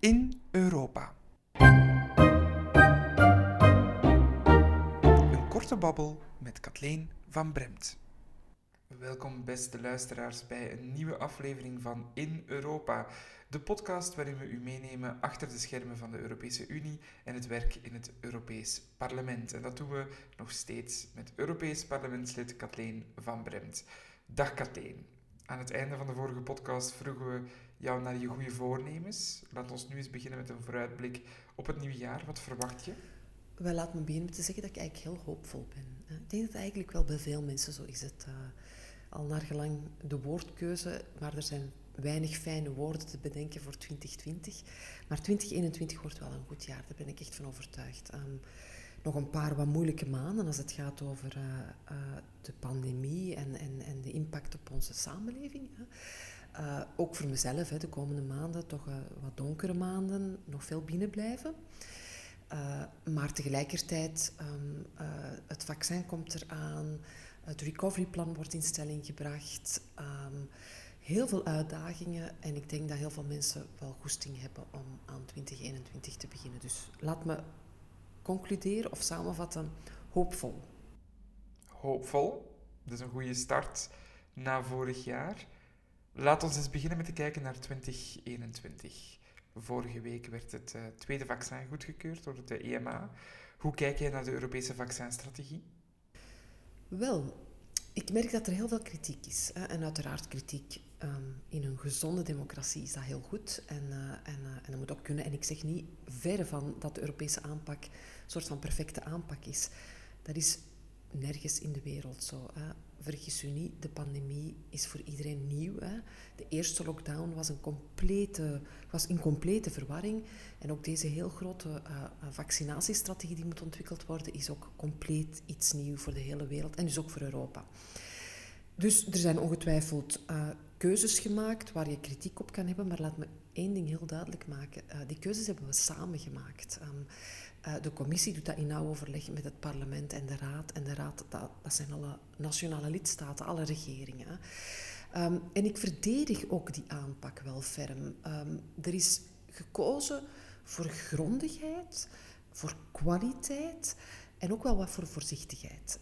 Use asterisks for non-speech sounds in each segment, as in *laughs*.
in Europa. Een korte babbel met Kathleen van Bremt. Welkom beste luisteraars bij een nieuwe aflevering van In Europa, de podcast waarin we u meenemen achter de schermen van de Europese Unie en het werk in het Europees Parlement. En dat doen we nog steeds met Europees parlementslid Kathleen van Bremt. Dag Kathleen. Aan het einde van de vorige podcast vroegen we jou naar je goede voornemens. Laat ons nu eens beginnen met een vooruitblik op het nieuwe jaar. Wat verwacht je? Wel, laat me beginnen met te zeggen dat ik eigenlijk heel hoopvol ben. Ik denk dat het eigenlijk wel bij veel mensen zo is. Het, uh, al naar gelang de woordkeuze, maar er zijn weinig fijne woorden te bedenken voor 2020. Maar 2021 wordt wel een goed jaar, daar ben ik echt van overtuigd. Um, nog een paar wat moeilijke maanden als het gaat over uh, de pandemie en, en, en de impact op onze samenleving. Uh, ook voor mezelf, hè, de komende maanden toch wat donkere maanden, nog veel binnenblijven. maar tegelijkertijd, um, het vaccin komt eraan, het recoveryplan wordt in stelling gebracht. Um, heel veel uitdagingen en ik denk dat heel veel mensen wel goesting hebben om aan 2021 te beginnen. Dus laat me concluderen of samenvatten, hoopvol. Hoopvol, dat is een goede start na vorig jaar. Laat ons eens beginnen met te kijken naar 2021. Vorige week werd het uh, tweede vaccin goedgekeurd door de EMA. Hoe kijk jij naar de Europese vaccinstrategie? Wel, ik merk dat er heel veel kritiek is. Hè? En uiteraard kritiek um, in een gezonde democratie is dat heel goed. En, uh, en, uh, en dat moet ook kunnen. En ik zeg niet verre van dat de Europese aanpak een soort van perfecte aanpak is. Dat is nergens in de wereld zo. Hè. Vergis u niet, de pandemie is voor iedereen nieuw. Hè. De eerste lockdown was, een complete, was in complete verwarring. En ook deze heel grote uh, vaccinatiestrategie die moet ontwikkeld worden, is ook compleet iets nieuws voor de hele wereld en dus ook voor Europa. Dus er zijn ongetwijfeld uh, keuzes gemaakt waar je kritiek op kan hebben, maar laat me één ding heel duidelijk maken. Die keuzes hebben we samen gemaakt. Uh, de commissie doet dat in nauw overleg met het parlement en de raad. En de raad, dat, dat zijn alle nationale lidstaten, alle regeringen. Um, en ik verdedig ook die aanpak wel ferm. Um, er is gekozen voor grondigheid, voor kwaliteit en ook wel wat voor voorzichtigheid.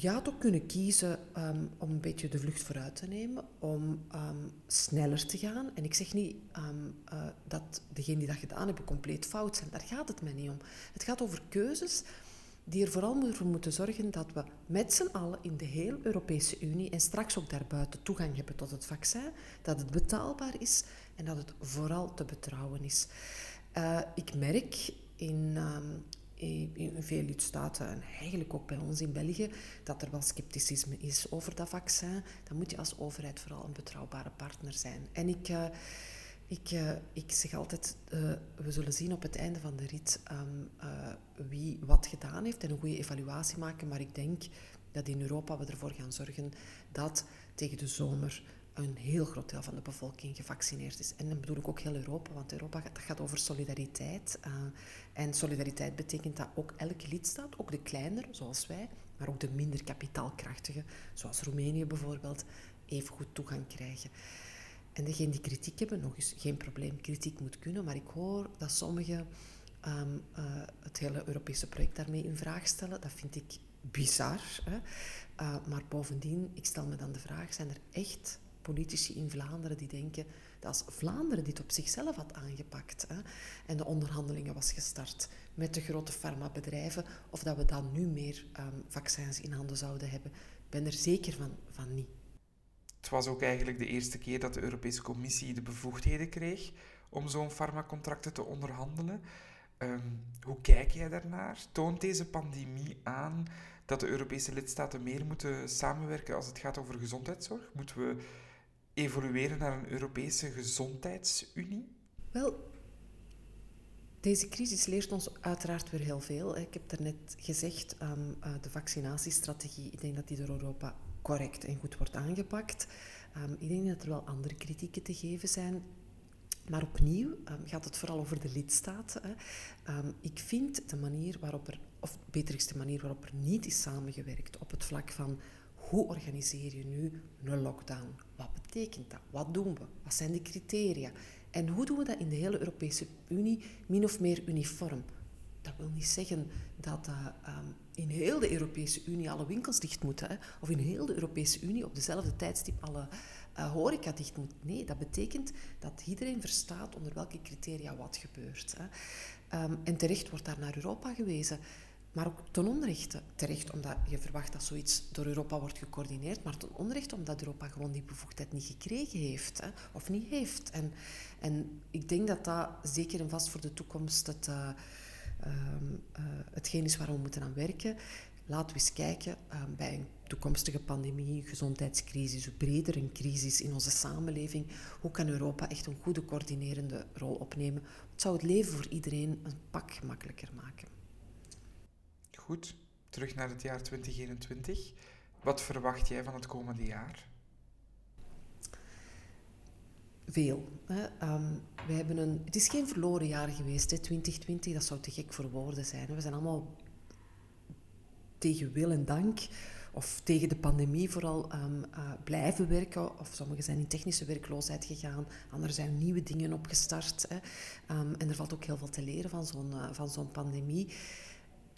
Je had ook kunnen kiezen um, om een beetje de vlucht vooruit te nemen, om um, sneller te gaan. En ik zeg niet um, uh, dat degenen die dat gedaan hebben compleet fout zijn. Daar gaat het mij niet om. Het gaat over keuzes die er vooral voor moeten zorgen dat we met z'n allen in de hele Europese Unie en straks ook daarbuiten toegang hebben tot het vaccin, dat het betaalbaar is en dat het vooral te betrouwen is. Uh, ik merk in in veel lidstaten en eigenlijk ook bij ons in België, dat er wel scepticisme is over dat vaccin. Dan moet je als overheid vooral een betrouwbare partner zijn. En ik, uh, ik, uh, ik zeg altijd, we zullen zien op het einde van de rit um, wie wat gedaan heeft en een goede evaluatie maken. Maar ik denk dat in Europa we ervoor gaan zorgen dat tegen de zomer een heel groot deel van de bevolking gevaccineerd is. En dan bedoel ik ook heel Europa, want Europa gaat, gaat over solidariteit. Uh, en solidariteit betekent dat ook elke lidstaat, ook de kleinere, zoals wij, maar ook de minder kapitaalkrachtige, zoals Roemenië bijvoorbeeld, even goed toegang krijgen. En degenen die kritiek hebben, nog eens geen probleem, kritiek moet kunnen, maar ik hoor dat sommigen um, uh, het hele Europese project daarmee in vraag stellen. Dat vind ik bizar. Hè? Uh, maar bovendien, ik stel me dan de vraag, zijn er echt politici in Vlaanderen die denken dat als Vlaanderen dit op zichzelf had aangepakt hè, en de onderhandelingen was gestart met de grote farmabedrijven, of dat we dan nu meer um, vaccins in handen zouden hebben. Ik ben er zeker van, van niet. Het was ook eigenlijk de eerste keer dat de Europese Commissie de bevoegdheden kreeg om zo'n farmacontracten te onderhandelen. Um, hoe kijk jij daarnaar? Toont deze pandemie aan dat de Europese lidstaten meer moeten samenwerken als het gaat over gezondheidszorg? Moeten we evolueren naar een Europese gezondheidsunie? Wel, deze crisis leert ons uiteraard weer heel veel. Ik heb daarnet gezegd, um, de vaccinatiestrategie, ik denk dat die door Europa correct en goed wordt aangepakt. Um, ik denk dat er wel andere kritieken te geven zijn. Maar opnieuw um, gaat het vooral over de lidstaten. Hè. Ik vind de manier waarop er, of beter is de manier waarop er niet is samengewerkt op het vlak van hoe organiseer je nu een lockdown? Betekent dat? Wat doen we? Wat zijn de criteria? En hoe doen we dat in de hele Europese Unie min of meer uniform? Dat wil niet zeggen dat uh, um, in heel de Europese Unie alle winkels dicht moeten. Hè? Of in heel de Europese Unie op dezelfde tijdstip alle uh, horeca dicht moet. Nee, dat betekent dat iedereen verstaat onder welke criteria wat gebeurt. Hè? Um, en terecht wordt daar naar Europa gewezen. Maar ook ten onrechte. Terecht omdat je verwacht dat zoiets door Europa wordt gecoördineerd, maar ten onrechte omdat Europa gewoon die bevoegdheid niet gekregen heeft. Hè, of niet heeft. En, en ik denk dat dat zeker en vast voor de toekomst het, uh, hetgeen is waar we moeten aan werken. Laten we eens kijken bij een toekomstige pandemie, gezondheidscrisis, of breder een crisis in onze samenleving. Hoe kan Europa echt een goede coördinerende rol opnemen? Het zou het leven voor iedereen een pak gemakkelijker maken. Goed, terug naar het jaar 2021. Wat verwacht jij van het komende jaar? Veel. Hè. Um, we hebben een, het is geen verloren jaar geweest, hè, 2020. Dat zou te gek voor woorden zijn. We zijn allemaal tegen wil en dank of tegen de pandemie vooral um, uh, blijven werken. Of sommigen zijn in technische werkloosheid gegaan, anderen zijn nieuwe dingen opgestart. Hè. Um, en er valt ook heel veel te leren van zo'n uh, van zo'n pandemie.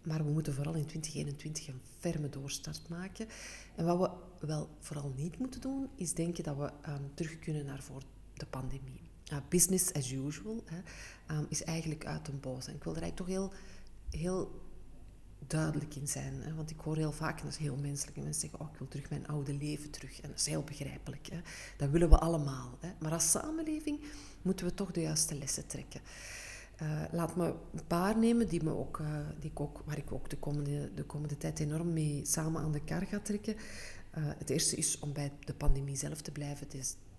Maar we moeten vooral in 2021 een ferme doorstart maken. En wat we wel vooral niet moeten doen, is denken dat we um, terug kunnen naar voor de pandemie. Business as usual hè, um, is eigenlijk uit een boos. En ik wil er eigenlijk toch heel, heel duidelijk in zijn. Hè, want ik hoor heel vaak, en dat is heel menselijk, mensen zeggen, oh, ik wil terug mijn oude leven terug. En dat is heel begrijpelijk. Hè. Dat willen we allemaal. Hè. Maar als samenleving moeten we toch de juiste lessen trekken. Uh, laat me een paar nemen die me ook, uh, die ik ook, waar ik ook de komende, de komende tijd enorm mee samen aan de kar ga trekken. Uh, het eerste is om bij de pandemie zelf te blijven.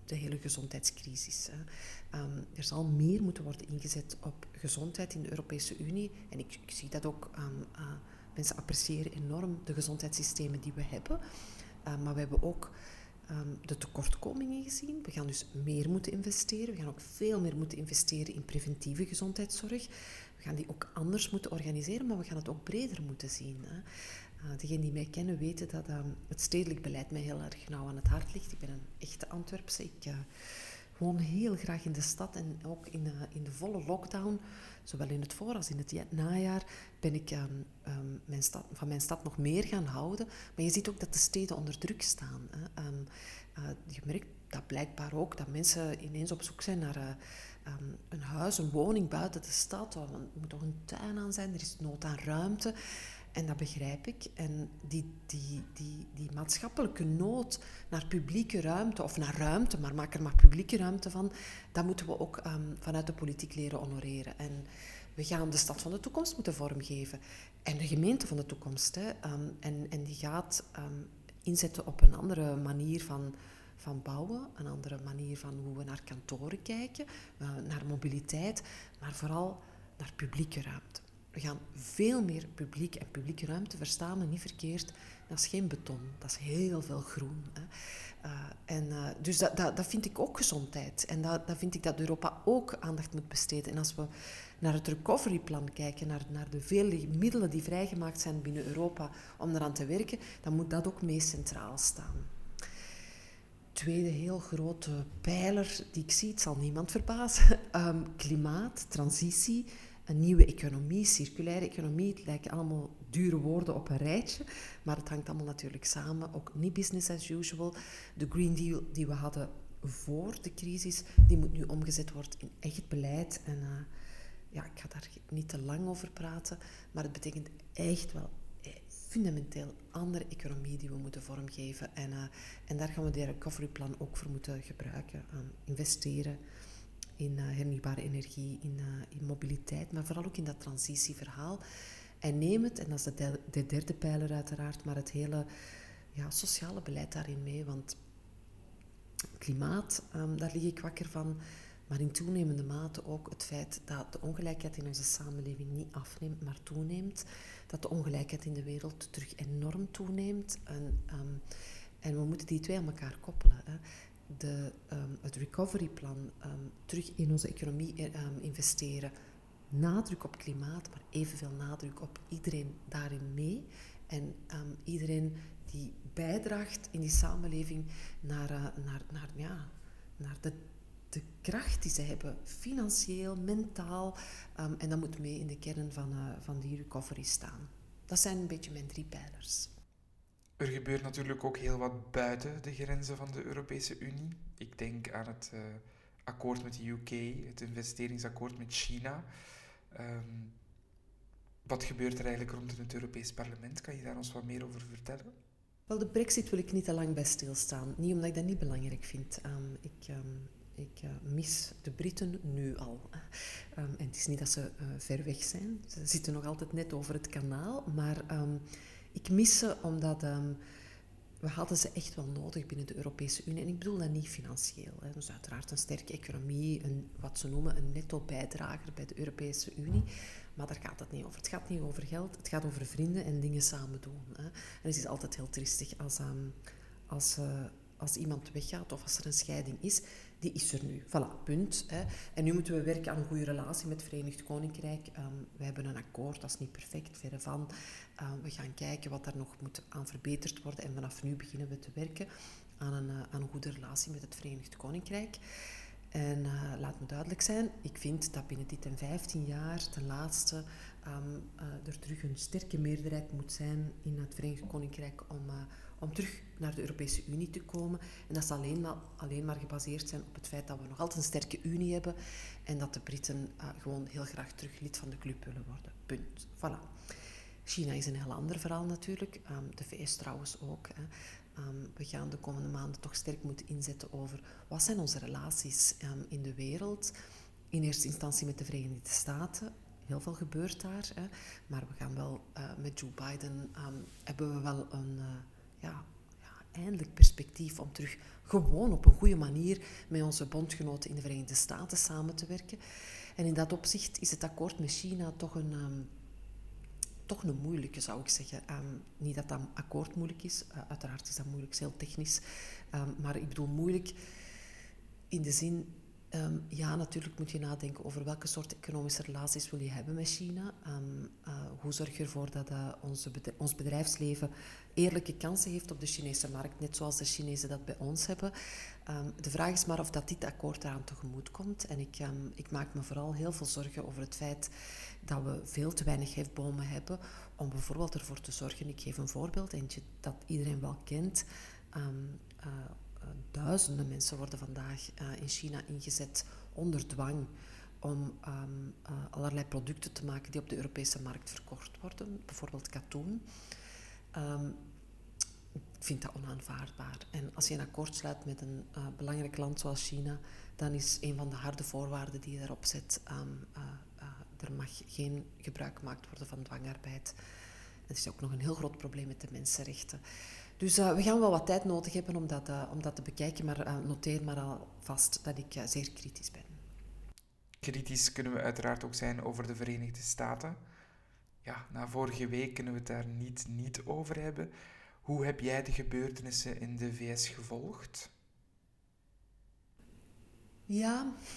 De hele gezondheidscrisis. Hè. Um, er zal meer moeten worden ingezet op gezondheid in de Europese Unie. En ik, ik zie dat ook aan mensen appreciëren enorm de gezondheidssystemen die we hebben. maar we hebben ook um, de tekortkomingen gezien. We gaan dus meer moeten investeren. We gaan ook veel meer moeten investeren in preventieve gezondheidszorg. We gaan die ook anders moeten organiseren, maar we gaan het ook breder moeten zien. Hè. Uh, degenen die mij kennen weten dat um, het stedelijk beleid mij heel erg nauw aan het hart ligt. Ik ben een echte Antwerpse. Ik uh, woon heel graag in de stad en ook in, uh, in de volle lockdown zowel in het voor- als in het najaar, ben ik um, um, mijn stad, van mijn stad nog meer gaan houden. Maar je ziet ook dat de steden onder druk staan. Hè. Um, uh, je merkt dat blijkbaar ook, dat mensen ineens op zoek zijn naar uh, een huis, een woning buiten de stad. Er moet toch een tuin aan zijn, er is nood aan ruimte. En dat begrijp ik. En die, die, die, die maatschappelijke nood naar publieke ruimte, of naar ruimte, maar maak er maar publieke ruimte van, dat moeten we ook um, vanuit de politiek leren honoreren. En we gaan de stad van de toekomst moeten vormgeven. En de gemeente van de toekomst. Hè. Um, en, en die gaat um, inzetten op een andere manier van, van bouwen, een andere manier van hoe we naar kantoren kijken, uh, naar mobiliteit, maar vooral naar publieke ruimte. We gaan veel meer publiek en publieke ruimte verstaan, maar niet verkeerd. Dat is geen beton, dat is heel veel groen. Hè. Uh, en, uh, dus dat, dat, dat, vind ik ook gezondheid. En dat, dat vind ik dat Europa ook aandacht moet besteden. En als we naar het recoveryplan kijken, naar, naar de vele middelen die vrijgemaakt zijn binnen Europa om eraan te werken, dan moet dat ook mee centraal staan. Tweede heel grote pijler die ik zie, het zal niemand verbazen, um, *laughs* klimaat, transitie een nieuwe economie, circulaire economie. Het lijken allemaal dure woorden op een rijtje, maar het hangt allemaal natuurlijk samen. Ook niet business as usual. De Green Deal die we hadden voor de crisis, die moet nu omgezet worden in echt beleid. En uh, ja, ik ga daar niet te lang over praten, maar het betekent echt wel fundamenteel andere economie die we moeten vormgeven. En, uh, en daar gaan we de recoveryplan ook voor moeten gebruiken. Investeren, in uh, hernieuwbare energie, in, uh, in, mobiliteit, maar vooral ook in dat transitieverhaal. En neem het, en dat is de, de, de derde pijler uiteraard, maar het hele ja, sociale beleid daarin mee. Want klimaat, um, daar lig ik wakker van. Maar in toenemende mate ook het feit dat de ongelijkheid in onze samenleving niet afneemt, maar toeneemt. Dat de ongelijkheid in de wereld terug enorm toeneemt. En, um, en we moeten die twee aan elkaar koppelen. Hè de, um, het recoveryplan um, terug in onze economie um, investeren. Nadruk op klimaat, maar evenveel nadruk op iedereen daarin mee. En iedereen die bijdraagt in die samenleving naar, uh, naar, naar, ja, naar de de kracht die ze hebben, financieel, mentaal. Ehm, en dat moet mee in de kern van, uh, van die recovery staan. Dat zijn een beetje mijn drie pijlers. Er gebeurt natuurlijk ook heel wat buiten de grenzen van de Europese Unie. Ik denk aan het uh, akkoord met de UK, het investeringsakkoord met China. Um, wat gebeurt er eigenlijk rond in het Europees Parlement? Kan je daar ons wat meer over vertellen? Wel, de brexit wil ik niet te lang bij stilstaan. Niet omdat ik dat niet belangrijk vind. Um, ik, um, ik uh, mis de Britten nu al. En het is niet dat ze uh, ver weg zijn. Ze zitten nog altijd net over het kanaal. Maar ik mis ze omdat we hadden ze echt wel nodig binnen de Europese Unie. En ik bedoel dat niet financieel. Hè. Dus uiteraard een sterke economie, een, wat ze noemen een netto-bijdrager bij de Europese Unie. Maar daar gaat het niet over. Het gaat niet over geld, het gaat over vrienden en dingen samen doen. Hè. En het is altijd heel triestig als, um, als, uh, als iemand weggaat of als er een scheiding is. Die is er nu. Voilà, punt. Hè. En nu moeten we werken aan een goede relatie met het Verenigd Koninkrijk. Um, we hebben een akkoord, dat is niet perfect, verre van. Um, we gaan kijken wat daar nog moet aan verbeterd worden. En vanaf nu beginnen we te werken aan een, uh, aan een goede relatie met het Verenigd Koninkrijk. En uh, laat me duidelijk zijn, ik vind dat binnen dit en 15 jaar ten laatste um, er terug een sterke meerderheid moet zijn in het Verenigd Koninkrijk om, om terug naar de Europese Unie te komen. En dat zal alleen maar, alleen maar gebaseerd zijn op het feit dat we nog altijd een sterke Unie hebben en dat de Britten gewoon heel graag terug lid van de club willen worden. Punt. Voilà. China is een heel ander verhaal natuurlijk. Um, de VS trouwens ook. Hè. Um, we gaan de komende maanden toch sterk moeten inzetten over wat zijn onze relaties um, in de wereld. In eerste instantie met de Verenigde Staten. Heel veel gebeurt daar. Hè. Maar we gaan wel uh, met Joe Biden hebben we wel een uh, ja, ja, eindelijk perspectief om terug gewoon op een goede manier met onze bondgenoten in de Verenigde Staten samen te werken. En in dat opzicht is het akkoord met China toch een toch een moeilijke, zou ik zeggen. Um, niet dat dat akkoord moeilijk is, uh, uiteraard is dat moeilijk, is heel technisch. Um, maar ik bedoel moeilijk in de zin, ja, natuurlijk moet je nadenken over welke soort economische relaties wil je hebben met China. Uh, hoe zorg je ervoor dat uh, onze ons bedrijfsleven eerlijke kansen heeft op de Chinese markt, net zoals de Chinezen dat bij ons hebben. de vraag is maar of dat dit akkoord eraan tegemoet komt. En ik, ik maak me vooral heel veel zorgen over het feit dat we veel te weinig hefbomen hebben om bijvoorbeeld ervoor te zorgen. Ik geef een voorbeeld, eentje dat iedereen wel kent. Um, uh, duizenden mensen worden vandaag uh, in China ingezet onder dwang om allerlei producten te maken die op de Europese markt verkocht worden, bijvoorbeeld katoen. Ik vind dat onaanvaardbaar. En als je een akkoord sluit met een uh, belangrijk land zoals China, dan is een van de harde voorwaarden die je daarop zet um, uh, er mag geen gebruik gemaakt worden van dwangarbeid. Het is ook nog een heel groot probleem met de mensenrechten. Dus we gaan wel wat tijd nodig hebben om dat, om dat te bekijken, maar noteer maar alvast dat ik zeer kritisch ben. Kritisch kunnen we uiteraard ook zijn over de Verenigde Staten. Ja, na vorige week kunnen we het daar niet, niet over hebben. Hoe heb jij de gebeurtenissen in de VS gevolgd?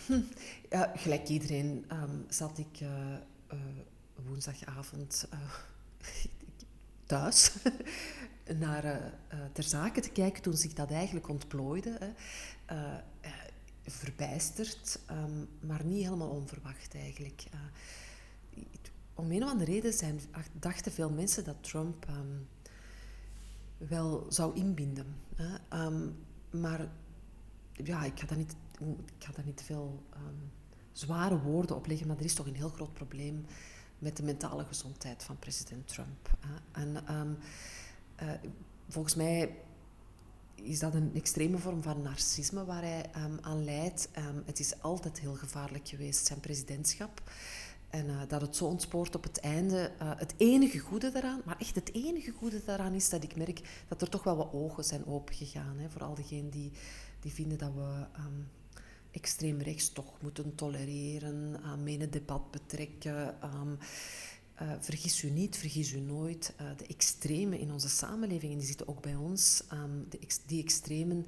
*laughs* Ja, gelijk iedereen um, zat ik uh, uh, woensdagavond uh, *laughs* thuis *laughs* naar ter zake te kijken toen zich dat eigenlijk ontplooide. verbijsterd, um, maar niet helemaal onverwacht eigenlijk. om een of andere reden zijn, dachten veel mensen dat Trump um, wel zou inbinden. maar ja, ik ga dat niet ik ga daar niet veel um, zware woorden op leggen, maar er is toch een heel groot probleem met de mentale gezondheid van president Trump. Hè. En um, uh, volgens mij is dat een extreme vorm van narcisme waar hij aan leidt. het is altijd heel gevaarlijk geweest, zijn presidentschap. En uh, dat het zo ontspoort op het einde. Uh, het enige goede daaraan, maar echt het enige goede daaraan is dat ik merk dat er toch wel wat ogen zijn opengegaan. Hè, voor al diegenen die, die vinden dat we um, extreem rechts toch moeten tolereren, aan mee het debat betrekken. Uh, vergis u niet, vergis u nooit. Uh, de extremen in onze samenleving, en die zitten ook bij ons, um, de die extremen,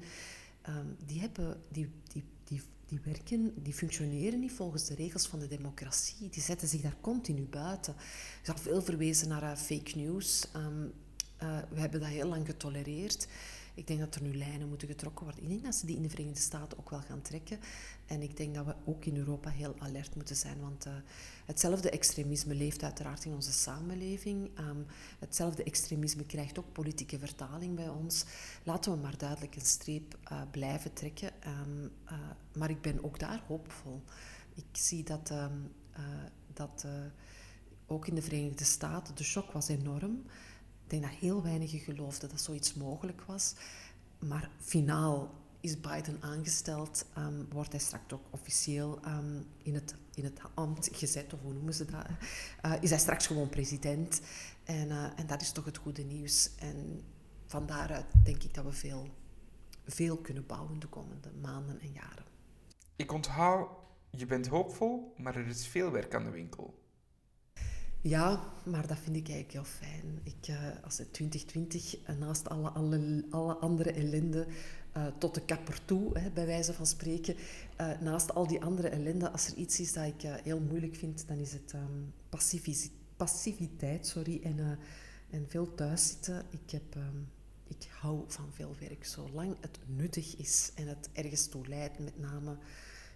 um, die, hebben, die, die, die, die werken, die functioneren niet volgens de regels van de democratie. Die zetten zich daar continu buiten. Er is veel verwezen naar uh, fake news. we hebben dat heel lang getolereerd. Ik denk dat er nu lijnen moeten getrokken worden. Ik denk dat ze die in de Verenigde Staten ook wel gaan trekken. En ik denk dat we ook in Europa heel alert moeten zijn, want uh, hetzelfde extremisme leeft uiteraard in onze samenleving. Um, hetzelfde extremisme krijgt ook politieke vertaling bij ons. Laten we maar duidelijk een streep uh, blijven trekken. Um, uh, maar ik ben ook daar hoopvol. Ik zie dat, um, dat ook in de Verenigde Staten de shock was enorm. Denk dat heel weinigen geloofden dat zoiets mogelijk was. Maar finaal is Biden aangesteld, um, wordt hij straks ook officieel um, in, het, in het ambt gezet, of hoe noemen ze dat? Uh, is hij straks gewoon president. En, uh, en dat is toch het goede nieuws. En van daaruit denk ik dat we veel, veel kunnen bouwen de komende maanden en jaren. Ik onthoud, je bent hoopvol, maar er is veel werk aan de winkel. Ja, maar dat vind ik eigenlijk heel fijn. Ik, uh, als het 2020, naast alle, alle, alle andere ellende, uh, tot de kapper toe, hè, bij wijze van spreken. Naast al die andere ellende, als er iets is dat ik heel moeilijk vind, dan is het um, passiviteit sorry, en, en veel thuiszitten. Ik, heb, um, ik hou van veel werk, zolang het nuttig is en het ergens toe leidt, met name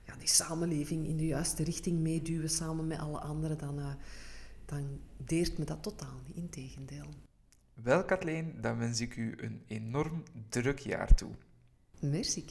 ja, die samenleving in de juiste richting meeduwen samen met alle anderen, dan, dan deert me dat totaal niet, integendeel. Wel, Kathleen, dan wens ik u een enorm druk jaar toe. Merci.